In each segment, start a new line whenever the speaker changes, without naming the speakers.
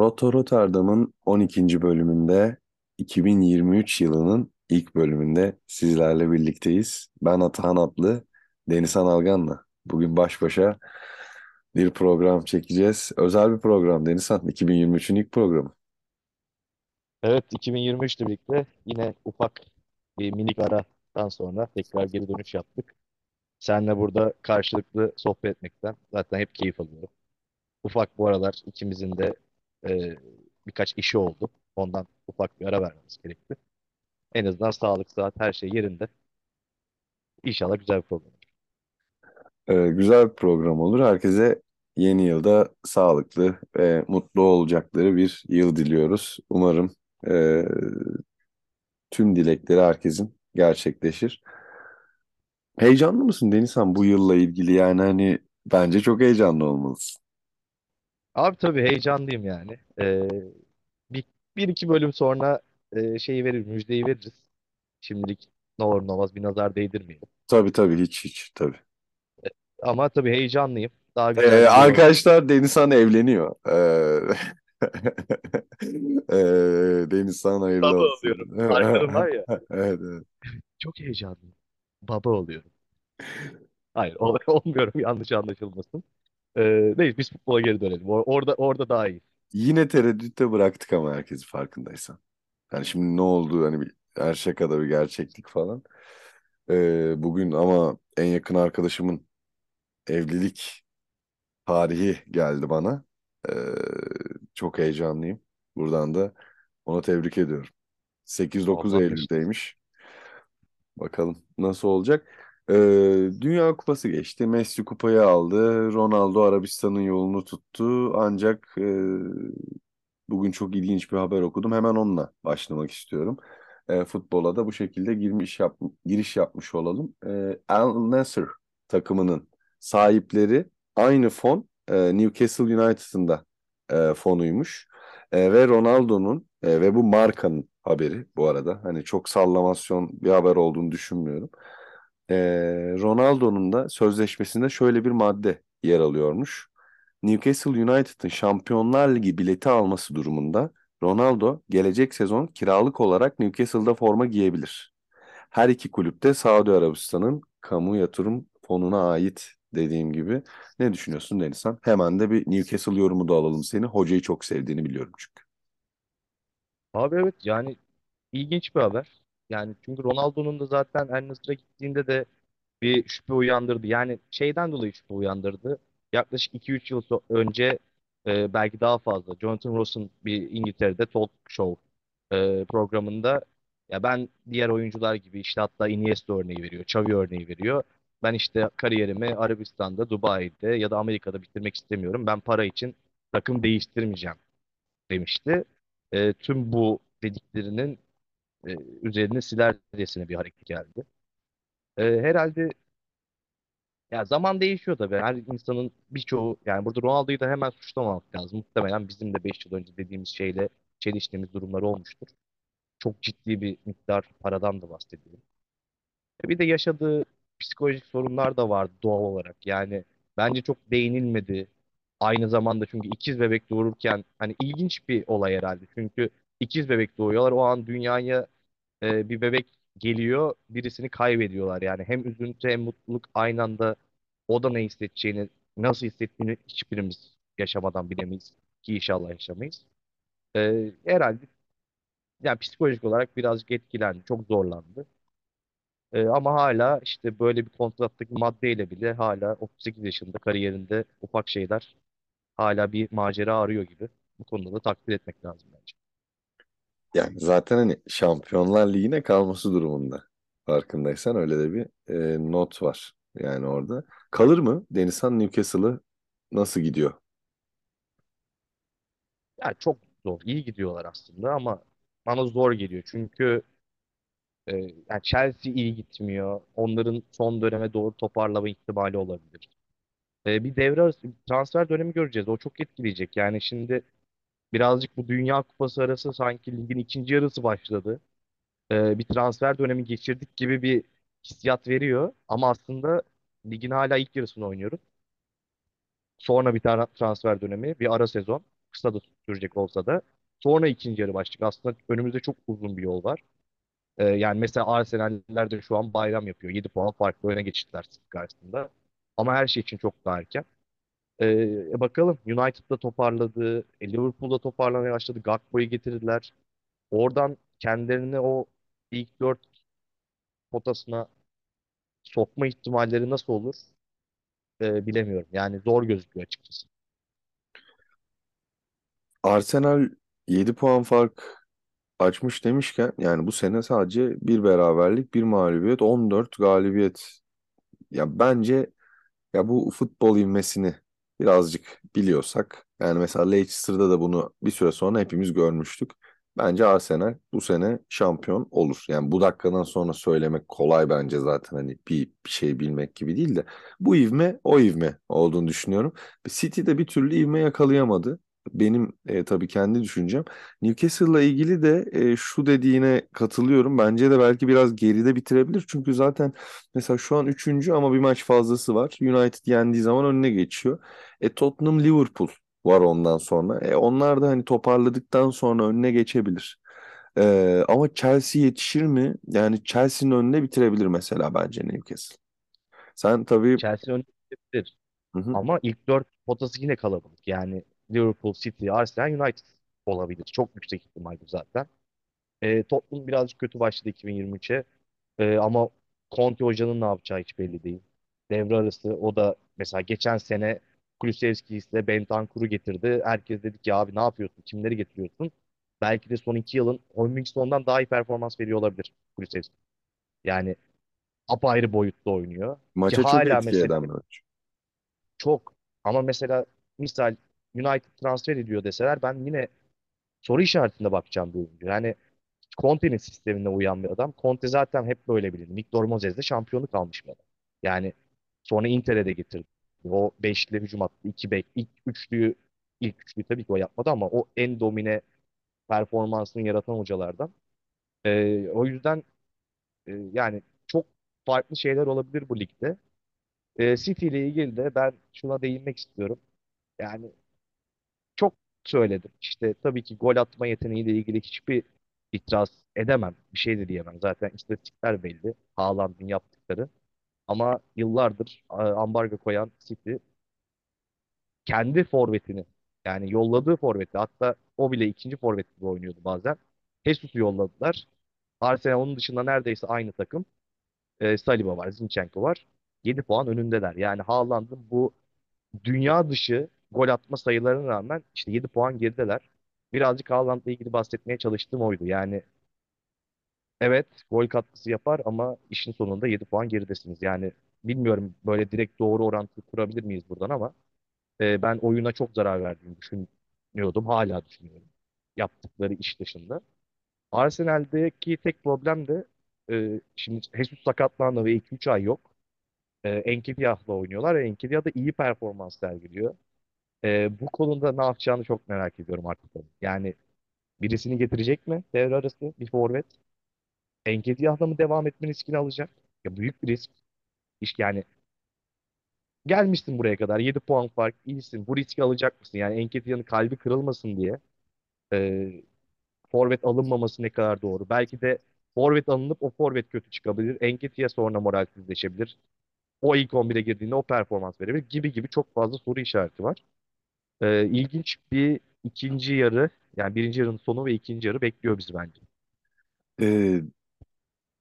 Roto Rotterdam'ın 12. bölümünde 2023 yılının ilk bölümünde sizlerle birlikteyiz. Ben Atahan Atlı, Denizhan Algan'la. Bugün baş başa bir program çekeceğiz. Özel bir program Denizhan. 2023'ün ilk programı.
Evet, 2023 ile birlikte yine ufak bir minik aradan sonra tekrar geri dönüş yaptık. Seninle burada karşılıklı sohbet etmekten zaten hep keyif alıyorum. Ufak bu aralar ikimizin de e, birkaç işi oldu. Ondan ufak bir ara vermemiz gerekti. En azından sağlık, saat her şey yerinde. İnşallah güzel bir program olur.
Ee, güzel bir program olur. Herkese yeni yılda sağlıklı ve mutlu olacakları bir yıl diliyoruz. Umarım e, tüm dilekleri herkesin gerçekleşir. Heyecanlı mısın Denizhan bu yılla ilgili? Yani hani bence çok heyecanlı olmalısın.
Abi tabii heyecanlıyım yani. E, bir, bir iki bölüm sonra e, şeyi verir, müjdeyi veririz. Şimdilik ne olur ne olmaz bir nazar değdirmeyelim.
Tabii tabii hiç hiç tabii.
Ama tabii heyecanlıyım. Daha
Ee,
güzel bir yıl olsun.
arkadaşlar Denizhan evleniyor. Ee, ee, Denizhan hayırlı
Baba
olsun.
oluyorum. Arkadım var ya.
Evet, evet.
Çok heyecanlıyım. Baba oluyorum. Hayır, ol- olmuyorum yanlış anlaşılmasın. Ee, neyse biz futbola geri dönelim. Or- Orada orada daha iyi.
Yine tereddütte bıraktık ama herkesi farkındaysan. Yani şimdi ne oldu hani bir, her şakada bir gerçeklik falan. Ee, bugün ama en yakın arkadaşımın evlilik tarihi geldi bana. Ee, çok heyecanlıyım. Buradan da onu tebrik ediyorum. 8-9
Allah mesut.
Eylül'deymiş. Bakalım nasıl olacak. Ee, Dünya Kupası geçti. Messi kupayı aldı. Ronaldo Arabistan'ın yolunu tuttu. Ancak e, bugün çok ilginç bir haber okudum. Hemen onunla başlamak istiyorum. E, futbola da bu şekilde girmiş yap, giriş yapmış olalım. E, Al Nassr takımının sahipleri aynı fon e, Newcastle United'ın da e, fonuymuş. E, ve Ronaldo'nun e, ve bu markanın haberi bu arada. Hani çok sallamasyon bir haber olduğunu düşünmüyorum. E, Ronaldo'nun da sözleşmesinde şöyle bir madde yer alıyormuş. Newcastle United'ın Şampiyonlar Ligi bileti alması durumunda Ronaldo gelecek sezon kiralık olarak Newcastle'da forma giyebilir. Her iki kulüp de Saudi Arabistan'ın kamu yatırım fonuna ait dediğim gibi. Ne düşünüyorsun Denizhan? Hemen de bir Newcastle yorumu da alalım seni. Hocayı çok sevdiğini biliyorum çünkü.
Abi evet yani ilginç bir haber. Yani çünkü Ronaldo'nun da zaten El Nassr'a gittiğinde de bir şüphe uyandırdı. Yani şeyden dolayı şüphe uyandırdı. Yaklaşık iki üç yıl so- önce e, belki daha fazla Jonathan Ross'un bir İngiltere'de talk show e, programında ya ben diğer oyuncular gibi işte hatta Iniesta örneği veriyor, Xavi örneği veriyor. Ben işte kariyerimi Arabistan'da, Dubai'de ya da Amerika'da bitirmek istemiyorum. Ben para için takım değiştirmeyeceğim demişti. E, tüm bu dediklerinin e, üzerine silercesine bir hareket geldi. E, herhalde ya zaman değişiyor tabii. Her insanın birçoğu yani burada Ronaldo'yu da hemen suçlamamak lazım. Muhtemelen bizim de 5 yıl önce dediğimiz şeyle çeliştiğimiz durumları olmuştur. Çok ciddi bir miktar paradan da bahsediyorum. E, Bir de yaşadığı psikolojik sorunlar da vardı doğal olarak. Yani bence çok değinilmedi. Aynı zamanda çünkü ikiz bebek doğururken hani ilginç bir olay herhalde. Çünkü ikiz bebek doğuyorlar. O an dünyaya e, bir bebek geliyor, birisini kaybediyorlar. Yani hem üzüntü hem mutluluk aynı anda o da ne hissedeceğini, nasıl hissettiğini hiçbirimiz yaşamadan bilemeyiz ki inşallah yaşamayız. E, herhalde yani psikolojik olarak birazcık etkilendi, çok zorlandı. E, ama hala işte böyle bir kontrattaki maddeyle bile hala 38 yaşında kariyerinde ufak şeyler hala bir macera arıyor gibi. Bu konuda da takdir etmek lazım bence.
Yani zaten hani Şampiyonlar Ligi'ne kalması durumunda. Farkındaysan öyle de bir e, not var. Yani orada. Kalır mı? Denizhan Newcastle'ı nasıl gidiyor?
Yani çok zor. İyi gidiyorlar aslında ama bana zor geliyor. Çünkü e, yani Chelsea iyi gitmiyor. Onların son döneme doğru toparlama ihtimali olabilir. E, bir devre arası, bir transfer dönemi göreceğiz. O çok etkileyecek. Yani şimdi birazcık bu Dünya Kupası arası sanki ligin ikinci yarısı başladı. E, bir transfer dönemi geçirdik gibi bir hissiyat veriyor. Ama aslında ligin hala ilk yarısını oynuyoruz. Sonra bir tane transfer dönemi, bir ara sezon. Kısa da sürecek olsa da sonra ikinci yarı başlayacak. Aslında önümüzde çok uzun bir yol var. Ee, yani mesela Arsenal'ler de şu an bayram yapıyor. 7 puan farklı öne geçtiler City karşısında. Ama her şey için çok daha erken. Ee, e, bakalım United'da toparladı. e, Liverpool'da toparlamaya başladı. Gakpo'yu getirdiler. Oradan kendilerini o ilk dört potasına sokma ihtimalleri nasıl olur e, bilemiyorum. Yani zor gözüküyor açıkçası.
Arsenal 7 puan fark açmış demişken yani bu sene sadece bir beraberlik, bir mağlubiyet, 14 galibiyet. Ya bence Ya bu futbol ivmesini birazcık biliyorsak yani mesela Leicester'da da bunu bir süre sonra hepimiz görmüştük. Bence Arsenal bu sene şampiyon olur. Yani bu dakikadan sonra söylemek kolay bence zaten hani bir, bir şey bilmek gibi değil de bu ivme o ivme olduğunu düşünüyorum. City de bir türlü ivme yakalayamadı. Benim e, tabii kendi düşüncem. Newcastle'la ilgili de e, şu dediğine katılıyorum. Bence de belki biraz geride bitirebilir. Çünkü zaten Mesela şu an üçüncü ama bir maç fazlası var. United yendiği zaman önüne geçiyor. E Tottenham Liverpool var ondan sonra. E onlar da hani toparladıktan sonra önüne geçebilir. E, ama Chelsea yetişir mi? Yani Chelsea'nin önüne bitirebilir mesela bence Newcastle. Sen tabii
Chelsea önde gidebilir.
hı hı,
Ama ilk dört potası yine kalabalık. Yani Liverpool, City, Arsenal, United olabilir. Çok yüksek ihtimal bu zaten. E, Tottenham birazcık kötü başladı 2023'e. E, ama Conte hocanın ne yapacağı hiç belli değil. Devre arası o da mesela geçen sene Kulusevski ile Bentancur'u getirdi. Herkes dedi ki abi ne yapıyorsun? Kimleri getiriyorsun? Belki de son iki yılın Heung-min daha iyi performans veriyor olabilir Kulusevski. Yani apayrı boyutta oynuyor. Ki
maça çok
hala
etki
mesela
eden bir maç.
çok ama mesela misal United transfer ediyor deseler ben yine soru işaretinde bakacağım bir oyuncu. Yani Conte'nin sistemine uyan bir adam. Conte zaten hep böyle bilinir. Victor Moses'de şampiyonluk almış bir adam. Yani sonra Inter'e de getirdi. O beşli hücum attı. iki bek. ilk üçlüyü ilk üçlüyü tabii ki o yapmadı ama o en domine performansını yaratan hocalardan. Ee, o yüzden e, yani çok farklı şeyler olabilir bu ligde. Ee, City ile ilgili de ben şuna değinmek istiyorum. Yani söyledim. İşte tabii ki gol atma yeteneğiyle ilgili hiçbir itiraz edemem. Bir şey de diyemem. Zaten istatistikler belli. Haaland'ın yaptıkları. Ama yıllardır ambargo koyan City kendi forvetini yani yolladığı forveti hatta o bile ikinci forvet gibi oynuyordu bazen. Jesus'u yolladılar. Arsenal onun dışında neredeyse aynı takım. E, Saliba var, Zinchenko var. 7 puan önündeler. Yani Haaland'ın bu dünya dışı gol atma sayılarına rağmen işte 7 puan gerideler. Birazcık Haaland'la ilgili bahsetmeye çalıştığım oydu. Yani evet gol katkısı yapar ama işin sonunda 7 puan geridesiniz. Yani bilmiyorum böyle direkt doğru orantı kurabilir miyiz buradan ama e, ben oyuna çok zarar verdiğini düşünüyordum. Hala düşünüyorum. Yaptıkları iş dışında. Arsenal'deki tek problem de e, şimdi Jesus sakatlandı ve 2-3 ay yok. E, Enkediah'la oynuyorlar ve Enkedia da iyi performans sergiliyor. Ee, bu konuda ne yapacağını çok merak ediyorum artık. Yani birisini getirecek mi devre arası bir forvet? Enkediah'la mı devam etme riskini alacak? Ya büyük bir risk. İş yani gelmişsin buraya kadar 7 puan fark iyisin. Bu riski alacak mısın? Yani Enkediah'ın kalbi kırılmasın diye e, forvet alınmaması ne kadar doğru? Belki de forvet alınıp o forvet kötü çıkabilir. Enkedia sonra moralsizleşebilir. O ilk 11'e girdiğinde o performans verebilir gibi gibi çok fazla soru işareti var. Ee, ilginç bir ikinci yarı yani birinci yarının sonu ve ikinci yarı bekliyor bizi bence.
E,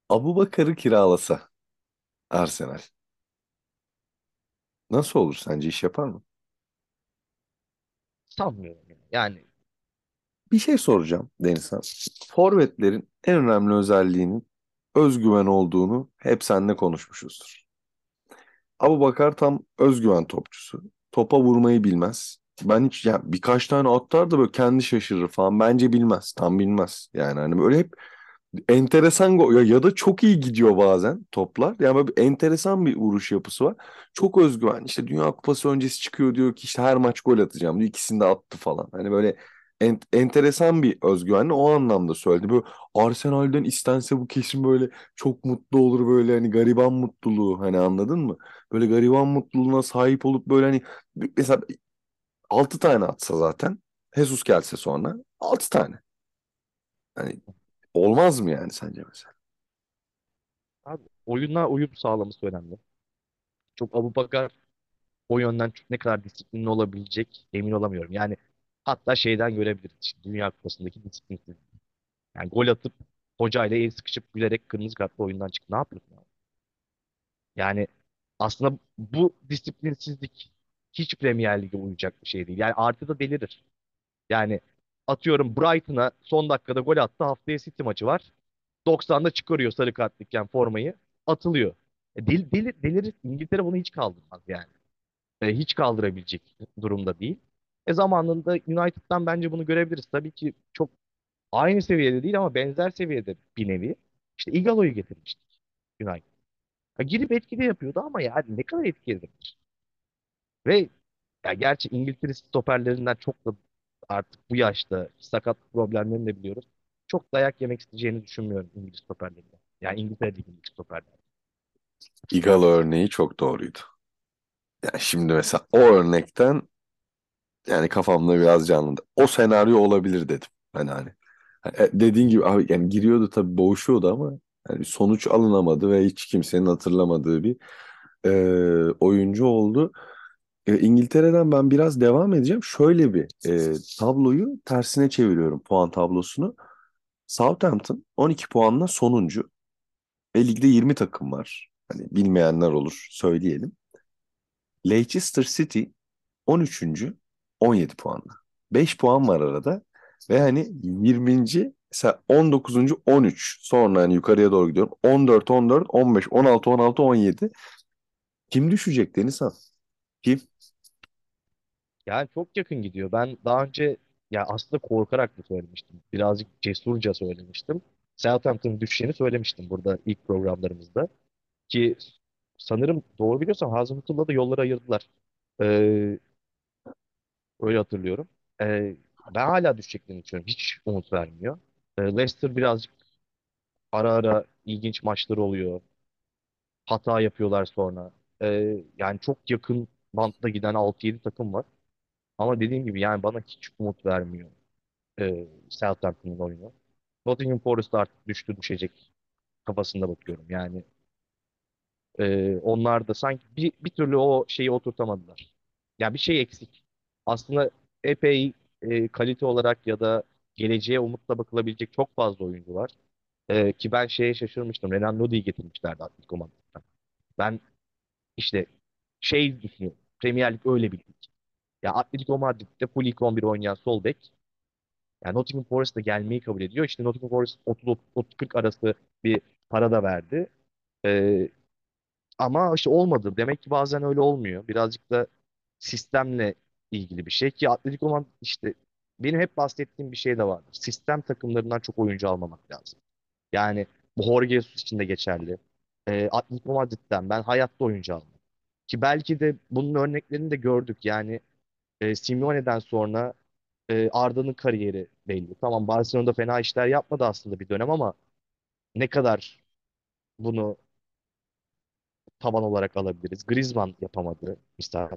Abubakar'ı kiralasa Arsenal nasıl olur sence iş yapar mı?
Sanmıyorum yani. Yani
Bir şey soracağım Denizhan. Forvetlerin en önemli özelliğinin özgüven olduğunu hep seninle konuşmuşuzdur. Abubakar tam özgüven topçusu. Topa vurmayı bilmez. Ben hiç ya birkaç tane atar da böyle kendi şaşırır falan. Bence bilmez. Tam bilmez. Yani hani böyle hep enteresan ya, ya da çok iyi gidiyor bazen toplar. Yani böyle bir enteresan bir vuruş yapısı var. Çok özgüven. İşte Dünya Kupası öncesi çıkıyor diyor ki işte her maç gol atacağım diyor. İkisini de attı falan. Hani böyle en- enteresan bir özgüvenle o anlamda söyledi. Böyle Arsenal'den istense bu kesin böyle çok mutlu olur böyle hani gariban mutluluğu hani anladın mı? Böyle gariban mutluluğuna sahip olup böyle hani mesela 6 tane atsa zaten Jesus gelse sonra 6 tane. Hani olmaz mı yani sence mesela?
Abi, oyuna uyum sağlaması önemli. Çok Abubakar o yönden çok- ne kadar disiplinli olabilecek emin olamıyorum. Yani hatta şeyden görebiliriz. Dünya Kupası'ndaki disiplinsizlik. Yani gol atıp hocayla el sıkışıp gülerek kırmızı kartla oyundan çıktı. Ne yapıyorsun abi? Yani aslında bu disiplinsizlik hiç Premier Lig'e uyacak bir şey değil. Yani artı da delirir. Yani atıyorum Brighton'a son dakikada gol attı. Haftaya City maçı var. 90'da çıkarıyor sarı kartlıkken formayı. Atılıyor. E, del, delir, delirir. İngiltere bunu hiç kaldırmaz yani. E, hiç kaldırabilecek durumda değil. E zamanında United'dan bence bunu görebiliriz. Tabii ki çok aynı seviyede değil ama benzer seviyede bir nevi. İşte Ighalo'yu getirmiştik United. Ha, girip etkili yapıyordu ama yani ne kadar etkili Ve ya gerçi İngiltere stoperlerinden çok da artık bu yaşta sakat problemlerini de biliyoruz. Çok dayak yemek isteyeceğini düşünmüyorum İngiliz stoperlerinden. Yani İngiltere'deki İngiliz stoperler.
Igalo örneği çok doğruydu. Yani şimdi mesela o örnekten yani kafamda biraz canlandı. O senaryo olabilir dedim. Hani hani E, dediğin gibi abi yani giriyordu tabii boğuşuyordu ama yani sonuç alınamadı ve hiç kimsenin hatırlamadığı bir e, oyuncu oldu. E, İngiltere'den ben biraz devam edeceğim. Şöyle bir e, tabloyu tersine çeviriyorum puan tablosunu. Southampton 12 puanla sonuncu ve ligde 20 takım var. Hani bilmeyenler olur söyleyelim. Leicester City 13. 17 puanla. 5 puan var arada ve hani 20. mesela 19. 13 sonra hani yukarıya doğru gidiyorum. 14, 14, 15, 16, 16, 17. Kim düşecek Denizhan? Kim?
Yani çok yakın gidiyor. Ben daha önce ya aslında korkarak da söylemiştim. Birazcık cesurca söylemiştim. Southampton'ın düşeceğini söylemiştim burada ilk programlarımızda. Ki sanırım doğru biliyorsam Hazenhüttl'la da yolları ayırdılar. Ee, öyle hatırlıyorum. Ee, ben hala düşeceklerini düşünüyorum. Hiç umut vermiyor. Ee, Leicester birazcık ara ara ilginç maçları oluyor. Hata yapıyorlar sonra. Ee, yani çok yakın bantta giden altı yedi takım var. Ama dediğim gibi yani bana hiç umut vermiyor e, Southampton'ın oyunu. Nottingham Forest artık düştü düşecek kafasında bakıyorum. Yani e, onlar da sanki bir, bir türlü o şeyi oturtamadılar. Ya bir şey eksik. Aslında epey e, kalite olarak ya da geleceğe umutla bakılabilecek çok fazla oyuncu var. E, ki ben şeye şaşırmıştım. Renan Lodi'yi getirmişlerdi Atletico Madrid'den. Ben işte şey düşünüyorum. Premier Lig öyle bir lig. Ya Atletico Madrid'de full ilk 11 oynayan sol bek. Yani Nottingham Forest da gelmeyi kabul ediyor. İşte Nottingham Forest 30-40 arası bir para da verdi. E, ama işte olmadı. Demek ki bazen öyle olmuyor. Birazcık da sistemle ilgili bir şey ki Atletico Madrid işte benim hep bahsettiğim bir şey de vardır. Sistem takımlarından çok oyuncu almamak lazım. Yani bu Jorge Jesus için de geçerli. E, Atletico Madrid'den ben hayatta oyuncu almam. Ki belki de bunun örneklerini de gördük. Yani e, Simeone'den sonra e, Arda'nın kariyeri belli. Tamam Barcelona'da fena işler yapmadı aslında bir dönem ama ne kadar bunu taban olarak alabiliriz? Griezmann yapamadı misal.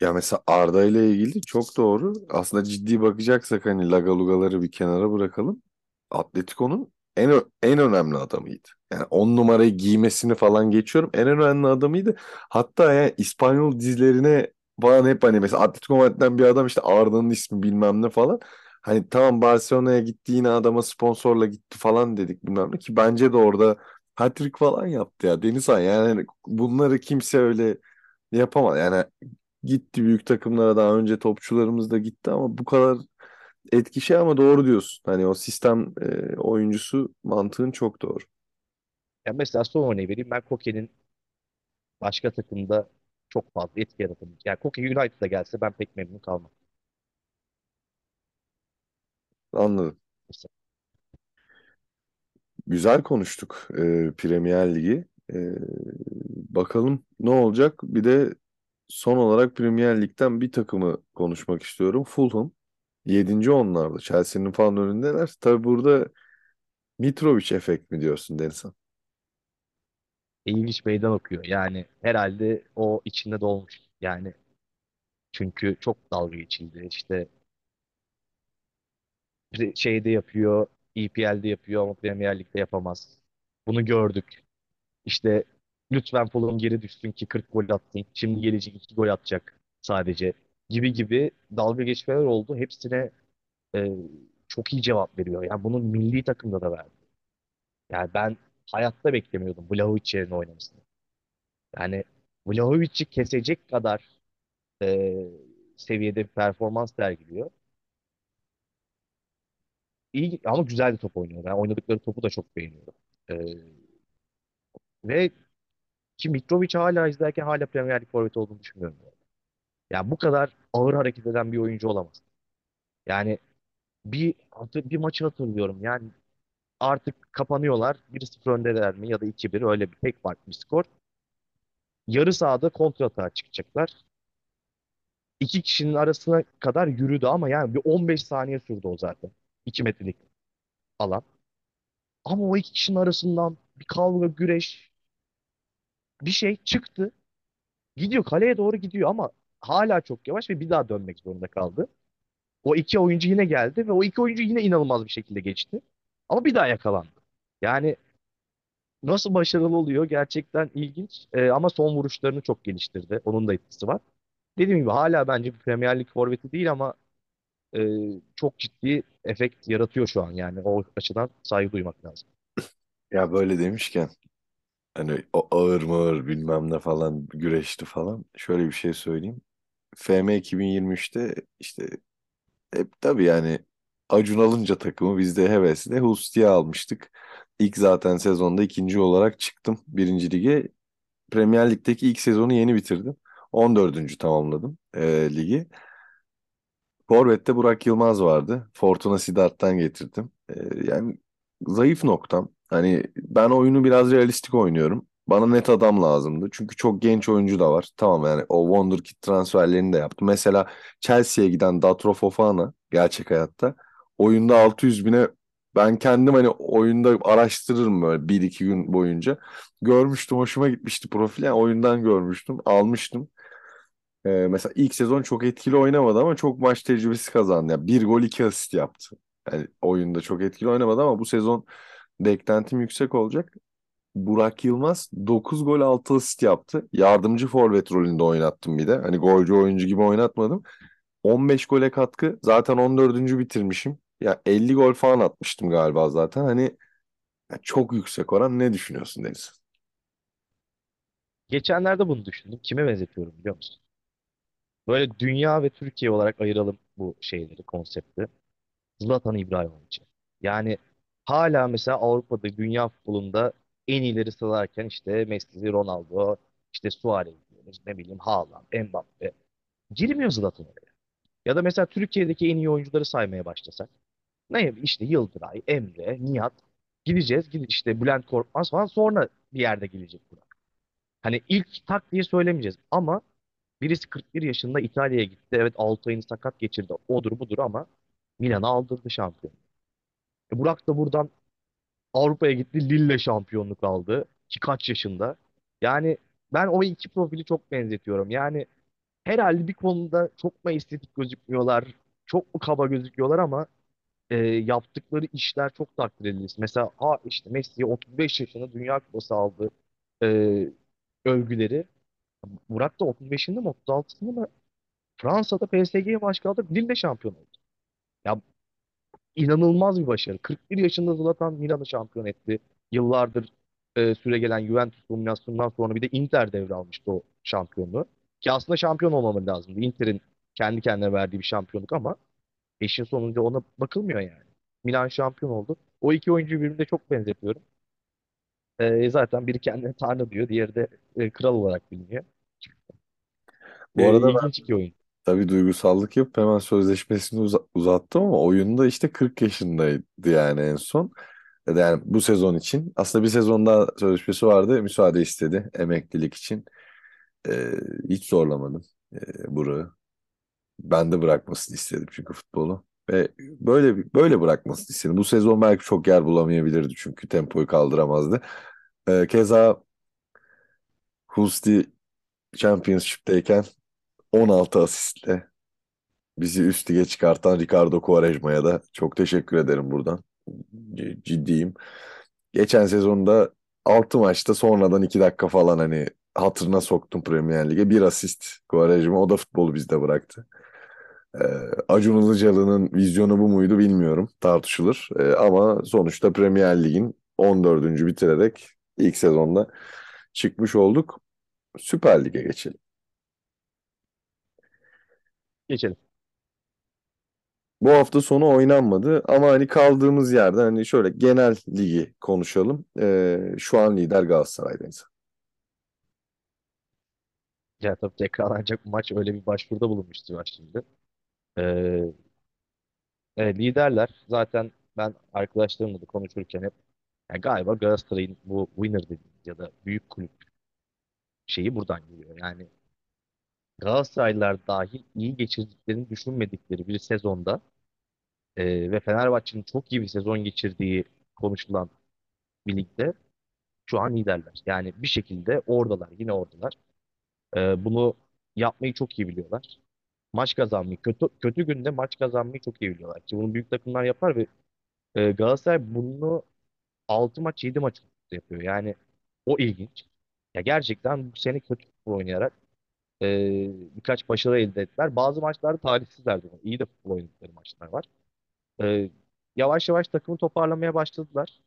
Ya mesela Arda ile ilgili çok doğru. Aslında ciddi bakacaksak hani Lagalugaları bir kenara bırakalım. Atletico'nun en en önemli adamıydı. Yani on numarayı giymesini falan geçiyorum. En önemli adamıydı. Hatta yani İspanyol dizilerine falan hep hani mesela Atletico Madrid'den bir adam işte Arda'nın ismi bilmem ne falan. Hani tamam Barcelona'ya gitti yine adama sponsorla gitti falan dedik bilmem ne ki bence de orada hat-trick falan yaptı ya Denizhan yani bunları kimse öyle yapamaz. Yani gitti büyük takımlara daha önce topçularımız da gitti ama bu kadar etki şey ama doğru diyorsun. Hani o sistem e, oyuncusu mantığın çok doğru.
Ya mesela son örneği vereyim. Ben Koke'nin başka takımda çok fazla etki yaratamayacak. Yani Koke United'a gelse ben pek memnun kalmam.
Anladım.
Mesela.
Güzel konuştuk e, Premier Ligi. E, bakalım ne olacak? Bir de son olarak Premier Lig'den bir takımı konuşmak istiyorum. Fulham. Yedinci onlardı. Chelsea'nin falan önündeler. Tabii burada Mitrovic efekt mi diyorsun Denizhan?
İlginç meydan okuyor. Yani herhalde o içinde dolmuş. Yani çünkü çok dalga geçildi. İşte Şeyde yapıyor, EPL'de yapıyor ama Premier Lig'de yapamaz. Bunu gördük. İşte lütfen Fulham geri düşsün ki 40 gol attın. Şimdi gelecek 2 gol atacak sadece. Gibi gibi dalga geçmeler oldu. Hepsine e, çok iyi cevap veriyor. Yani bunun milli takımda da verdi. Yani ben hayatta beklemiyordum Vlahovic yerine oynamasını. Yani Vlahovic'i kesecek kadar e, seviyede bir performans sergiliyor. İyi ama güzel bir top oynuyor. Ben oynadıkları topu da çok beğeniyorum. E, ve ki Mitrovic hala izlerken hala Premier Lig forveti olduğunu düşünmüyorum. Yani bu kadar ağır hareket eden bir oyuncu olamaz. Yani bir hatır- bir maçı hatırlıyorum. Yani artık kapanıyorlar. 1-0 öndeler mi ya da 2-1 öyle bir tek farklı bir skor. Yarı sahada kontratağa çıkacaklar. İki kişinin arasına kadar yürüdü ama yani bir 15 saniye sürdü o zaten. 2 metrelik alan. Ama o iki kişinin arasından bir kavga, güreş, bir şey çıktı. Gidiyor kaleye doğru gidiyor ama hala çok yavaş ve bir daha dönmek zorunda kaldı. O iki oyuncu yine geldi ve o iki oyuncu yine inanılmaz bir şekilde geçti. Ama bir daha yakalandı. Yani nasıl başarılı oluyor gerçekten ilginç. Ee, ama son vuruşlarını çok geliştirdi. Onun da etkisi var. Dediğim gibi hala bence bir Premier Lig forveti değil ama e, çok ciddi efekt yaratıyor şu an. Yani o açıdan saygı duymak lazım.
Ya böyle demişken hani o ağır mağır bilmem ne falan güreşti falan. Şöyle bir şey söyleyeyim. FM 2023'te işte hep tabii yani Acun alınca takımı biz de hevesle Husti'ye almıştık. İlk zaten sezonda ikinci olarak çıktım birinci lige. Premier Lig'deki ilk sezonu yeni bitirdim. 14. tamamladım e, ligi. Forvet'te Burak Yılmaz vardı. Fortuna Sidart'tan getirdim. Ee, yani zayıf noktam. Hani ben oyunu biraz realistik oynuyorum. Bana net adam lazımdı. Çünkü çok genç oyuncu da var. Tamam yani o Wonderkid transferlerini de yaptım. Mesela Chelsea'ye giden Datro Fofana gerçek hayatta. Oyunda 600 bine ben kendim hani oyunda araştırırım böyle bir iki gün boyunca. Görmüştüm hoşuma gitmişti profil. Yani oyundan görmüştüm almıştım. Ee, mesela ilk sezon çok etkili oynamadı ama çok maç tecrübesi kazandı. Yani bir gol iki asist yaptı. Yani oyunda çok etkili oynamadı ama bu sezon beklentim yüksek olacak. Burak Yılmaz 9 gol 6 asist yaptı. Yardımcı forvet rolünde oynattım bir de. Hani golcü oyuncu gibi oynatmadım. 15 gole katkı. Zaten 14. bitirmişim. Ya 50 gol falan atmıştım galiba zaten. Hani çok yüksek oran. Ne düşünüyorsun Deniz?
Geçenlerde bunu düşündüm. Kime benzetiyorum biliyor musun? Böyle dünya ve Türkiye olarak ayıralım bu şeyleri, konsepti. Zlatan İbrahimovic. Yani hala mesela Avrupa'da, dünya futbolunda en iyileri sıralarken işte Messi, Ronaldo, işte Suarez diyoruz, ne bileyim Haaland, Mbappe. Girmiyor Zlatan oraya. Ya da mesela Türkiye'deki en iyi oyuncuları saymaya başlasak. Ne işte Yıldıray, Emre, Nihat. Gideceğiz, gideceğiz işte Bülent Korkmaz falan sonra bir yerde gelecek Burak. Hani ilk tak diye söylemeyeceğiz ama birisi 41 yaşında İtalya'ya gitti. Evet 6 ayını sakat geçirdi. Odur budur ama Milan'a aldırdı şampiyon. E Burak da buradan Avrupa'ya gitti. Lille şampiyonluk aldı. Ki kaç yaşında. Yani ben o iki profili çok benzetiyorum. Yani herhalde bir konuda çok mu estetik gözükmüyorlar, çok mu kaba gözüküyorlar ama e, yaptıkları işler çok takdir edilir. Mesela ha işte Messi 35 yaşında Dünya Kupası aldı e, övgüleri. Burak da 35'inde mi 36'sında mı Fransa'da PSG'ye baş kaldı. Lille şampiyon oldu. Ya inanılmaz bir başarı. 41 yaşında Zlatan Milan'ı şampiyon etti. Yıllardır e, süregelen Juventus dominasyonundan sonra bir de Inter devralmıştı o şampiyonluğu. Ki aslında şampiyon olmamalı lazımdı. Inter'in kendi kendine verdiği bir şampiyonluk ama işin sonunda ona bakılmıyor yani. Milan şampiyon oldu. O iki oyuncuyu birbirine çok benzetiyorum. E, zaten biri kendine tanrı diyor, diğeri de e, kral olarak biliniyor.
Bu
E,
arada
ilginç iki oyun.
Tabii duygusallık yapıp hemen sözleşmesini uza- uzattı ama oyunda işte 40 yaşındaydı yani en son. Yani bu sezon için. Aslında bir sezon daha sözleşmesi vardı. Müsaade istedi emeklilik için. Ee, hiç zorlamadım ee, Burak'ı. Ben de bırakmasını istedim çünkü futbolu. Ve böyle böyle bırakmasını istedim. Bu sezon belki çok yer bulamayabilirdi çünkü tempoyu kaldıramazdı. Ee, keza Husti Championship'teyken 16 asistle bizi üst çıkartan Ricardo Quaresma'ya da çok teşekkür ederim buradan. C- Ciddiyim. Geçen sezonda 6 maçta sonradan 2 dakika falan hani hatırına soktum Premier Lig'e. Bir asist Quaresma o da futbolu bizde bıraktı. Ee, Acun Ilıcalı'nın vizyonu bu muydu bilmiyorum. Tartışılır. Ee, ama sonuçta Premier Lig'in 14. bitirerek ilk sezonda çıkmış olduk. Süper Lig'e geçelim.
Geçelim.
Bu hafta sonu oynanmadı ama hani kaldığımız yerden hani şöyle genel ligi konuşalım. Ee, şu an lider Galatasaray'dayız.
Ya tabii tekrarlanacak bu maç öyle bir başvuruda bulunmuştu var şimdi. Ee, evet, liderler zaten ben arkadaşlarımla da konuşurken hep ya galiba Galatasaray'ın bu winner dediğimiz ya da büyük kulüp şeyi buradan geliyor. Yani Galatasaraylılar dahil iyi geçirdiklerini düşünmedikleri bir sezonda e, ve Fenerbahçe'nin çok iyi bir sezon geçirdiği konuşulan bir ligde şu an liderler. Yani bir şekilde oradalar, yine oradalar. E, bunu yapmayı çok iyi biliyorlar. Maç kazanmayı, kötü kötü günde maç kazanmayı çok iyi biliyorlar. Ki bunu büyük takımlar yapar ve e, Galatasaray bunu 6 maç 7 maç yapıyor. Yani o ilginç. Ya gerçekten bu sene kötü oynayarak e, birkaç başarı elde ettiler. Bazı maçlarda talihsizlerdi. İyi de futbol oynadıkları maçlar var. E, yavaş yavaş takımı toparlamaya başladılar.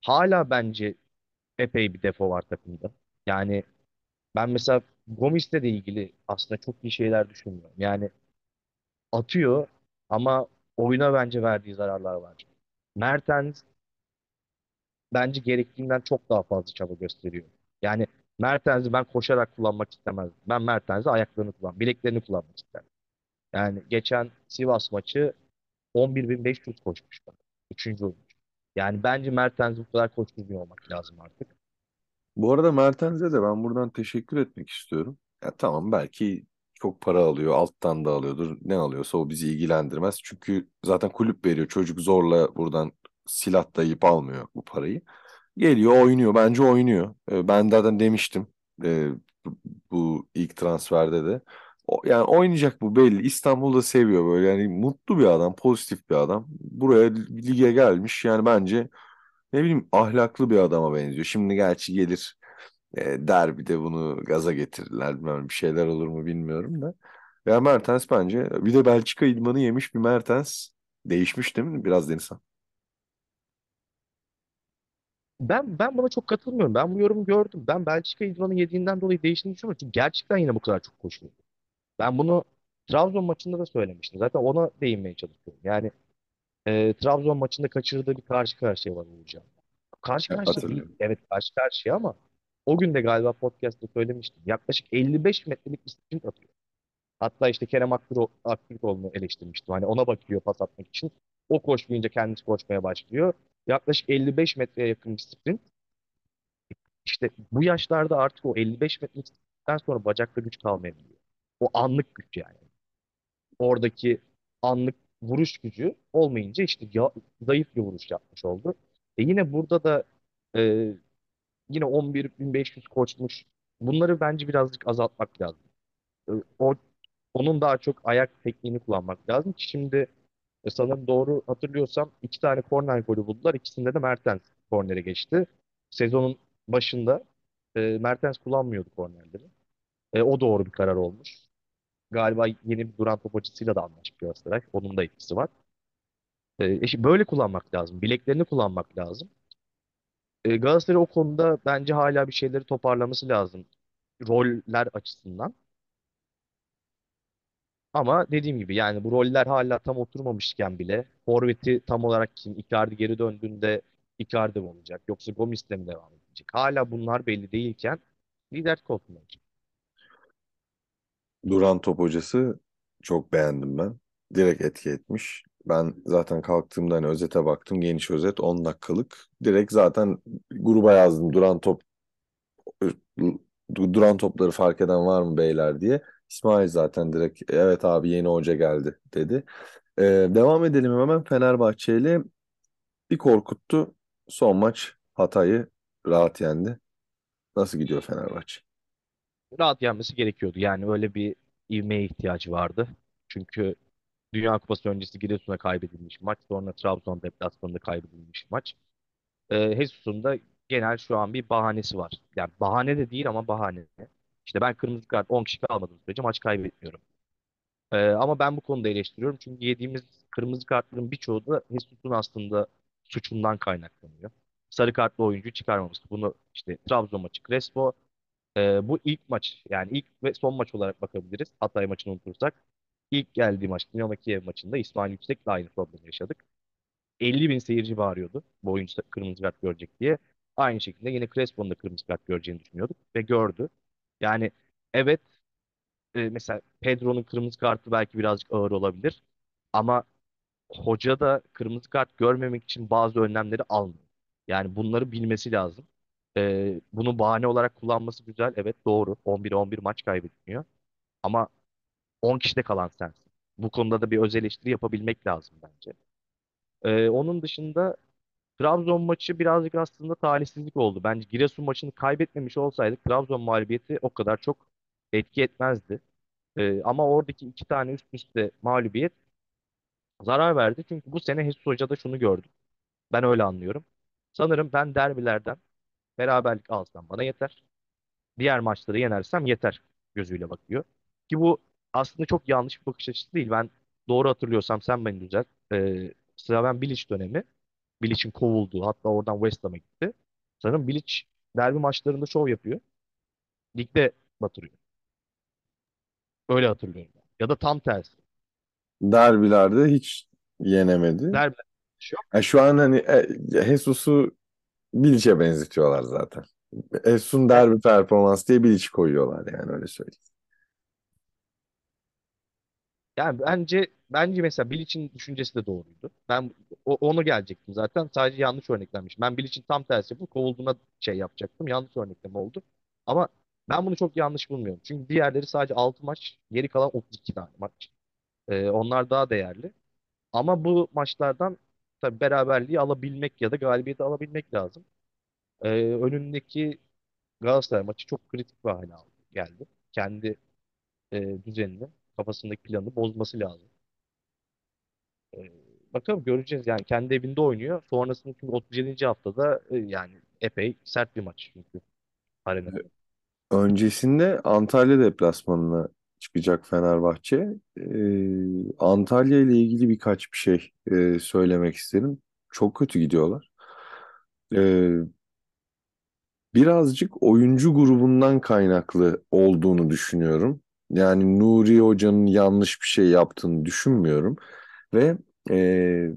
Hala bence epey bir defo var takımda. Yani ben mesela Gomis'le de ilgili aslında çok iyi şeyler düşünmüyorum. Yani atıyor ama oyuna bence verdiği zararlar var. Mertens bence gerektiğinden çok daha fazla çaba gösteriyor. Yani Mertens'i ben koşarak kullanmak istemezdim. Ben Mertens'i ayaklarını kullan, bileklerini kullanmak isterdim. Yani geçen Sivas maçı 11.500 koşmuş. Üçüncü olmuş. Yani bence Mertens'i bu kadar koşturmuyor olmak lazım artık.
Bu arada Mertens'e de ben buradan teşekkür etmek istiyorum. Ya tamam belki çok para alıyor, alttan da alıyordur. Ne alıyorsa o bizi ilgilendirmez. Çünkü zaten kulüp veriyor. Çocuk zorla buradan silah dayayıp almıyor bu parayı. Geliyor, oynuyor. Bence oynuyor. Ee, Ben zaten demiştim e, bu ilk transferde de. Yani oynayacak bu belli. İstanbul'da seviyor böyle. Yani mutlu bir adam, pozitif bir adam. Buraya lige gelmiş. Yani bence ne bileyim ahlaklı bir adama benziyor. Şimdi gerçi gelir e, derbide bunu gaza getirirler. Bilmem bir şeyler olur mu bilmiyorum da. Ya Mertens bence bir de Belçika idmanı yemiş bir Mertens değişmiş değil mi? Biraz Denizhan.
Ben ben buna çok katılmıyorum. Ben bu yorumu gördüm. Ben Belçika idmanı yediğinden dolayı değiştiğini düşünmüyorum. Çünkü gerçekten yine bu kadar çok koşuyor. Ben bunu Trabzon maçında da söylemiştim. Zaten ona değinmeye çalışıyorum. Yani e, Trabzon maçında kaçırdığı bir karşı karşıya var olacağım. Karşı
Ya,
karşıya değil. Evet karşı karşıya ama o gün de galiba podcast'ta söylemiştim. Yaklaşık 55 metrelik bir sprint atıyor. Hatta işte Kerem Aktürko- Aktürkoğlu'nu eleştirmiştim. Hani ona bakıyor pas atmak için. O koşmayınca kendisi koşmaya başlıyor. Yaklaşık 55 metreye yakın bir sprint. İşte bu yaşlarda artık o 55 metreden sonra bacakta güç kalmayabiliyor. O anlık güç yani. Oradaki anlık vuruş gücü olmayınca işte ya, zayıf bir vuruş yapmış oldu. E yine burada da e, yine 11.500 koşmuş. Bunları bence birazcık azaltmak lazım. E, o onun daha çok ayak tekniğini kullanmak lazım ki şimdi e, sanırım doğru hatırlıyorsam iki tane korner golü buldular. İkisinde de Mertens kornere geçti. Sezonun başında e, Mertens kullanmıyordu kornerleri. E, o doğru bir karar olmuş. Galiba yeni bir duran top hocasıyla da anlaşmış Galatasaray. Onun da etkisi var. E, işte böyle kullanmak lazım. Bileklerini kullanmak lazım. E, Galatasaray o konuda bence hala bir şeyleri toparlaması lazım. Roller açısından. Ama dediğim gibi yani bu roller hala tam oturmamışken bile forveti tam olarak kim? Icardi geri döndüğünde Icardi mi olacak? Yoksa Gomis'le mi devam edecek? Hala bunlar belli değilken lider koltuğunda.
Duran top hocası çok beğendim ben. Direkt etki etmiş. Ben zaten kalktığımda hani özete baktım. Geniş özet 10 dakikalık. Direkt zaten gruba yazdım. Duran top du- duran topları fark eden var mı beyler diye. İsmail zaten direkt evet abi yeni hoca geldi dedi. Ee, devam edelim hemen Fenerbahçe ile bir korkuttu. Son maç Hatay'ı rahat yendi. Nasıl gidiyor Fenerbahçe?
Rahat yenmesi gerekiyordu. Yani öyle bir ivmeye ihtiyacı vardı. Çünkü Dünya Kupası öncesi Giresun'a kaybedilmiş maç. Sonra Trabzon deplasmanında kaybedilmiş maç. Ee, Jesus'un da genel şu an bir bahanesi var. Yani bahane de değil ama bahane. İşte ben kırmızı kart 10 kişi kalmadığım sürece maç kaybetmiyorum. Ee, ama ben bu konuda eleştiriyorum. Çünkü yediğimiz kırmızı kartların birçoğu da Jesus'un aslında suçundan kaynaklanıyor. Sarı kartlı oyuncu çıkarmaması. Bunu işte Trabzon maçı Crespo. Ee, bu ilk maç yani ilk ve son maç olarak bakabiliriz. Hatay maçını unutursak. İlk geldiği maç Dinamo Kiev maçında İsmail Yüksek'le aynı problemi yaşadık. 50 bin seyirci bağırıyordu bu oyuncu kırmızı kart görecek diye. Aynı şekilde yine Crespo'nun da kırmızı kart göreceğini düşünüyorduk ve gördü. Yani evet e, mesela Pedro'nun kırmızı kartı belki birazcık ağır olabilir ama hoca da kırmızı kart görmemek için bazı önlemleri almıyor. Yani bunları bilmesi lazım. E, bunu bahane olarak kullanması güzel. Evet doğru. 11'e 11 maç kaybetmiyor. Ama 10 kişide kalan sensin. Bu konuda da bir öz eleştiri yapabilmek lazım bence. E, onun dışında Trabzon maçı birazcık aslında talihsizlik oldu. Bence Giresun maçını kaybetmemiş olsaydık Trabzon mağlubiyeti o kadar çok etki etmezdi. Ee, ama oradaki iki tane üst üste mağlubiyet zarar verdi. Çünkü bu sene Jesus Hoca'da şunu gördüm. Ben öyle anlıyorum. Sanırım ben derbilerden beraberlik alsam bana yeter. Diğer maçları yenersem yeter gözüyle bakıyor. Ki bu aslında çok yanlış bir bakış açısı değil. Ben doğru hatırlıyorsam sen beni düzelt. Ee, Slaven Bilic dönemi. Bilic'in kovulduğu hatta oradan West Ham'a gitti. Sanırım Bilic derbi maçlarında şov yapıyor. Ligde batırıyor. Öyle hatırlıyorum. ben. Ya da tam tersi.
Derbilerde hiç yenemedi.
Derbiler şu
Ya şu an hani e, Jesus'u Bilic'e benzetiyorlar zaten. Jesus'un derbi performans diye Bilic koyuyorlar yani öyle söyleyeyim.
yani bence bence mesela Bilic'in düşüncesi de doğruydu. Ben o- onu gelecektim zaten. Sadece yanlış örneklenmiş. Ben Bilic'in tam tersi bu kovulduğuna şey yapacaktım. Yanlış örnekleme oldu. Ama ben bunu çok yanlış bulmuyorum. Çünkü diğerleri sadece 6 maç, geri kalan 32 tane maç. Ee, onlar daha değerli. Ama bu maçlardan tabii beraberliği alabilmek ya da galibiyeti alabilmek lazım. Ee, önündeki Galatasaray maçı çok kritik bir hale geldi. Kendi e, düzenini, kafasındaki planı bozması lazım. Ee, bakalım göreceğiz yani kendi evinde oynuyor. Sonrasında çünkü 37. haftada e, yani epey sert bir maç çünkü arenada.
Öncesinde Antalya deplasmanına çıkacak Fenerbahçe. Ee, Antalya ile ilgili birkaç bir şey e, söylemek isterim. Çok kötü gidiyorlar. Ee, birazcık oyuncu grubundan kaynaklı olduğunu düşünüyorum. Yani Nuri Hoca'nın yanlış bir şey yaptığını düşünmüyorum. Ve e,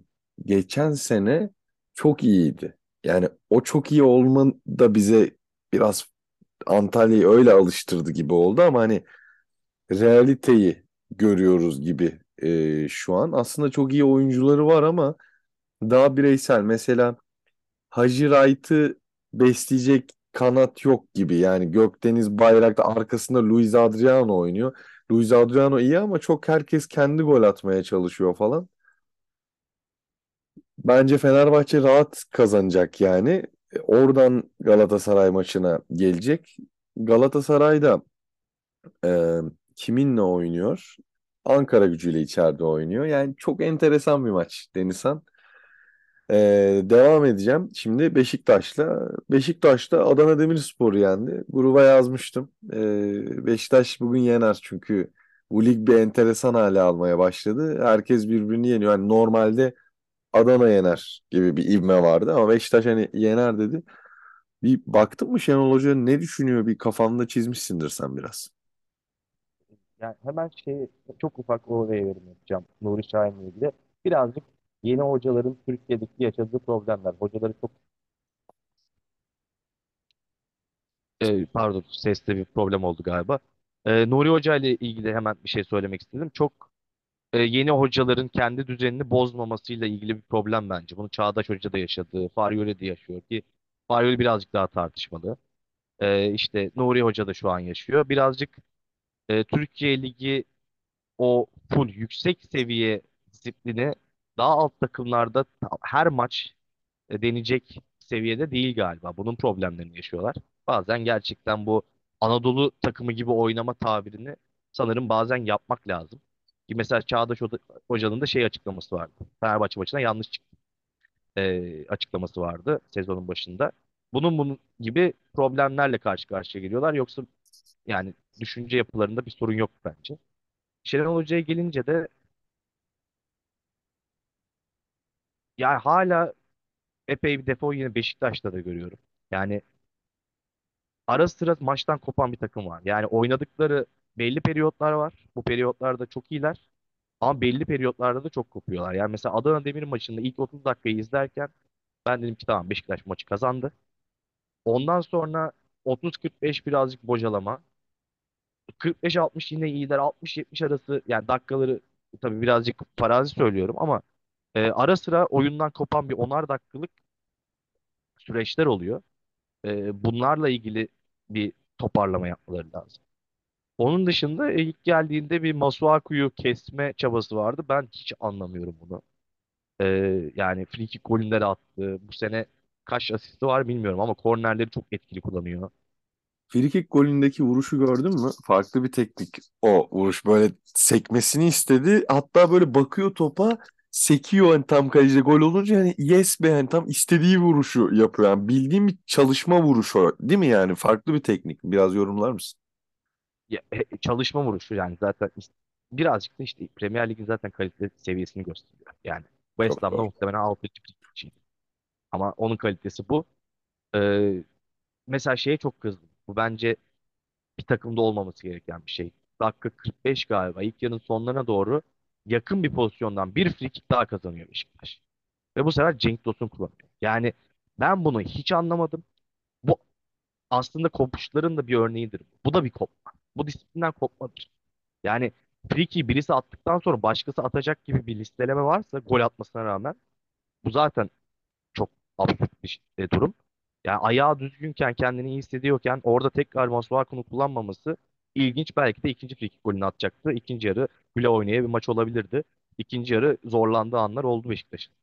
geçen sene çok iyiydi. Yani o çok iyi olma da bize biraz Antalya'yı öyle alıştırdı gibi oldu ama hani realiteyi görüyoruz gibi e, şu an. Aslında çok iyi oyuncuları var ama daha bireysel. Mesela Hacı Wright'ı besleyecek kanat yok gibi. Yani Gökdeniz Bayraktar arkasında Luis Adriano oynuyor. Luis Adriano iyi ama çok herkes kendi gol atmaya çalışıyor falan. Bence Fenerbahçe rahat kazanacak yani. E, Oradan Galatasaray maçına gelecek. Galatasaray'da e, kiminle oynuyor? Ankara gücüyle içeride oynuyor. Yani çok enteresan bir maç Denizhan. Ee, devam edeceğim. Şimdi Beşiktaş'la. Beşiktaş'ta Adana Demirspor'u yendi. Gruba yazmıştım. Ee, Beşiktaş bugün yener çünkü bu lig bir enteresan hale almaya başladı. Herkes birbirini yeniyor. Yani normalde Adana yener gibi bir ivme vardı ama Beşiktaş hani yener dedi. Bir baktın mı Şenol Hoca ne düşünüyor? Bir kafanda çizmişsindir sen biraz.
Yani hemen şey çok ufak oraya yorum yapacağım Nuri Şahin'le ilgili. Birazcık yeni hocaların Türkiye'deki yaşadığı problemler. Hocaları çok e, pardon seste bir problem oldu galiba. E, Nuri Hoca ile ilgili hemen bir şey söylemek istedim. Çok e, yeni hocaların kendi düzenini bozmamasıyla ilgili bir problem bence. Bunu Çağdaş Hoca da yaşadı, Faryoli de yaşıyor ki Faryoli birazcık daha tartışmalı. E, işte Nuri Hoca da şu an yaşıyor. Birazcık e, Türkiye Ligi o full yüksek seviye disiplini daha alt takımlarda ta- her maç e, deneyecek seviyede değil galiba. Bunun problemlerini yaşıyorlar. Bazen gerçekten bu Anadolu takımı gibi oynama tabirini sanırım bazen yapmak lazım. Mesela Çağdaş Hoca- Hoca'nın da şey açıklaması vardı. Fenerbahçe maçına yanlış çıktı e, açıklaması vardı sezonun başında. Bunun bunun gibi problemlerle karşı karşıya geliyorlar. Yoksa yani düşünce yapılarında bir sorun yok bence. Şenol Hoca'ya gelince de yani hala epey bir defo yine Beşiktaş'ta da görüyorum. Yani ara sıra maçtan kopan bir takım var. Yani oynadıkları belli periyotlar var. Bu periyotlarda çok iyiler. Ama belli periyotlarda da çok kopuyorlar. Yani mesela Adana Demir maçında ilk 30 dakikayı izlerken ben dedim ki tamam Beşiktaş maçı kazandı. Ondan sonra 30-45 birazcık bocalama. 45-60 yine iyiler. 60-70 arası yani dakikaları tabii birazcık farazi söylüyorum ama e, ara sıra oyundan kopan bir onar dakikalık süreçler oluyor. E, bunlarla ilgili bir toparlama yapmaları lazım. Onun dışında ilk geldiğinde bir Masuaku'yu kesme çabası vardı. Ben hiç anlamıyorum bunu. E, yani free kick golleri attı. Bu sene kaç asisti var bilmiyorum ama kornerleri çok etkili kullanıyor.
Frikik golündeki vuruşu gördün mü? Farklı bir teknik. O vuruş böyle sekmesini istedi. Hatta böyle bakıyor topa sekiyor hani tam kalecide gol olunca hani yes be yani tam istediği vuruşu yapıyor. Yani bildiğim bir çalışma vuruşu değil mi yani? Farklı bir teknik. Biraz yorumlar mısın?
Ya, e, çalışma vuruşu yani zaten is- birazcık da işte Premier Lig'in zaten kalite seviyesini gösteriyor. Yani West Ham'da muhtemelen 6. kişiydi. Ama onun kalitesi bu. Ee, mesela şeye çok kızdım. Bu bence bir takımda olmaması gereken bir şey. Dakika 45 galiba. İlk yarının sonlarına doğru yakın bir pozisyondan bir free kick daha kazanıyor Beşiktaş. Ve bu sefer Cenk Tosun kullanıyor. Yani ben bunu hiç anlamadım. Bu aslında kopuşların da bir örneğidir. Bu da bir kopma. Bu disiplinden kopmadır. Yani free birisi attıktan sonra başkası atacak gibi bir listeleme varsa gol atmasına rağmen bu zaten çok absürt bir e, durum. Yani ayağı düzgünken kendini iyi hissediyorken orada tekrar Masuaku'nu kullanmaması ilginç. Belki de ikinci free golünü atacaktı. İkinci yarı güle oynaya bir maç olabilirdi. İkinci yarı zorlandığı anlar oldu Beşiktaş'ın.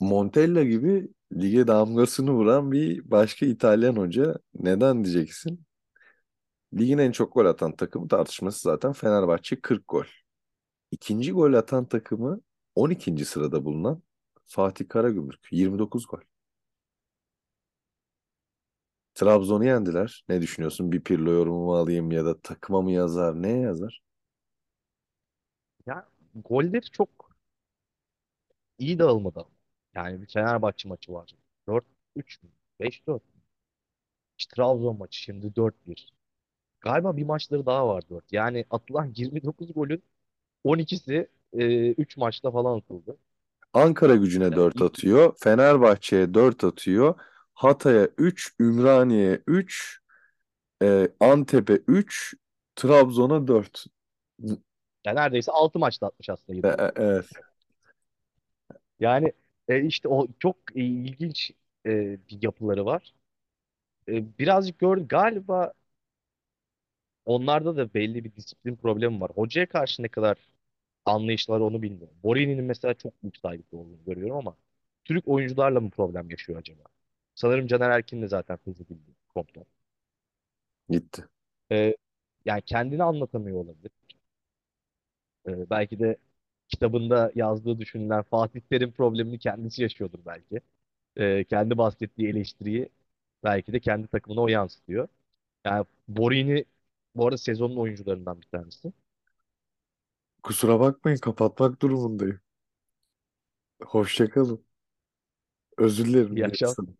Montella gibi lige damgasını vuran bir başka İtalyan hoca. Neden diyeceksin? Ligin en çok gol atan takımı tartışması zaten Fenerbahçe 40 gol. İkinci gol atan takımı 12. sırada bulunan Fatih Karagümrük 29 gol. Trabzon'u yendiler. Ne düşünüyorsun? Bir Pirlo yorumumu alayım ya da takıma mı yazar? Ne yazar?
Ya golleri çok iyi dağılmadı. ama. Yani bir Fenerbahçe maçı var. 4-3 mü? 5-4 mü? İşte Trabzon maçı şimdi 4-1. Galiba bir maçları daha var 4. Yani atılan 29 golün 12'si e, 3 maçta falan atıldı.
Ankara gücüne
Yani
4
ilk-
atıyor. Fenerbahçe'ye 4 atıyor. Hatay'a 3, Ümraniye'ye 3, e, Antep'e 3, Trabzon'a 4.
yani neredeyse 6 maçta atmış aslında
E,
29.
e, evet.
Yani e, işte o çok e, ilginç e, bir yapıları var. E, birazcık gördüm galiba onlarda da belli bir disiplin problemi var. Hocaya karşı ne kadar anlayışları onu bilmiyorum. Borini'nin mesela çok büyük saygısı olduğunu görüyorum ama Türk oyuncularla mı problem yaşıyor acaba? Sanırım Caner Erkin de zaten hızlı bildi komplo.
Gitti.
E, yani kendini anlatamıyor olabilir. E, belki de kitabında yazdığı düşünülen Fatih Terim problemini kendisi yaşıyordur belki. E, kendi bahsettiği eleştiriyi belki de kendi takımına o yansıtıyor. Yani Borini bu arada sezonun oyuncularından bir tanesi.
Kusura bakmayın kapatmak durumundayım. Hoşça kalın. Özür dilerim.
İyi akşamlar.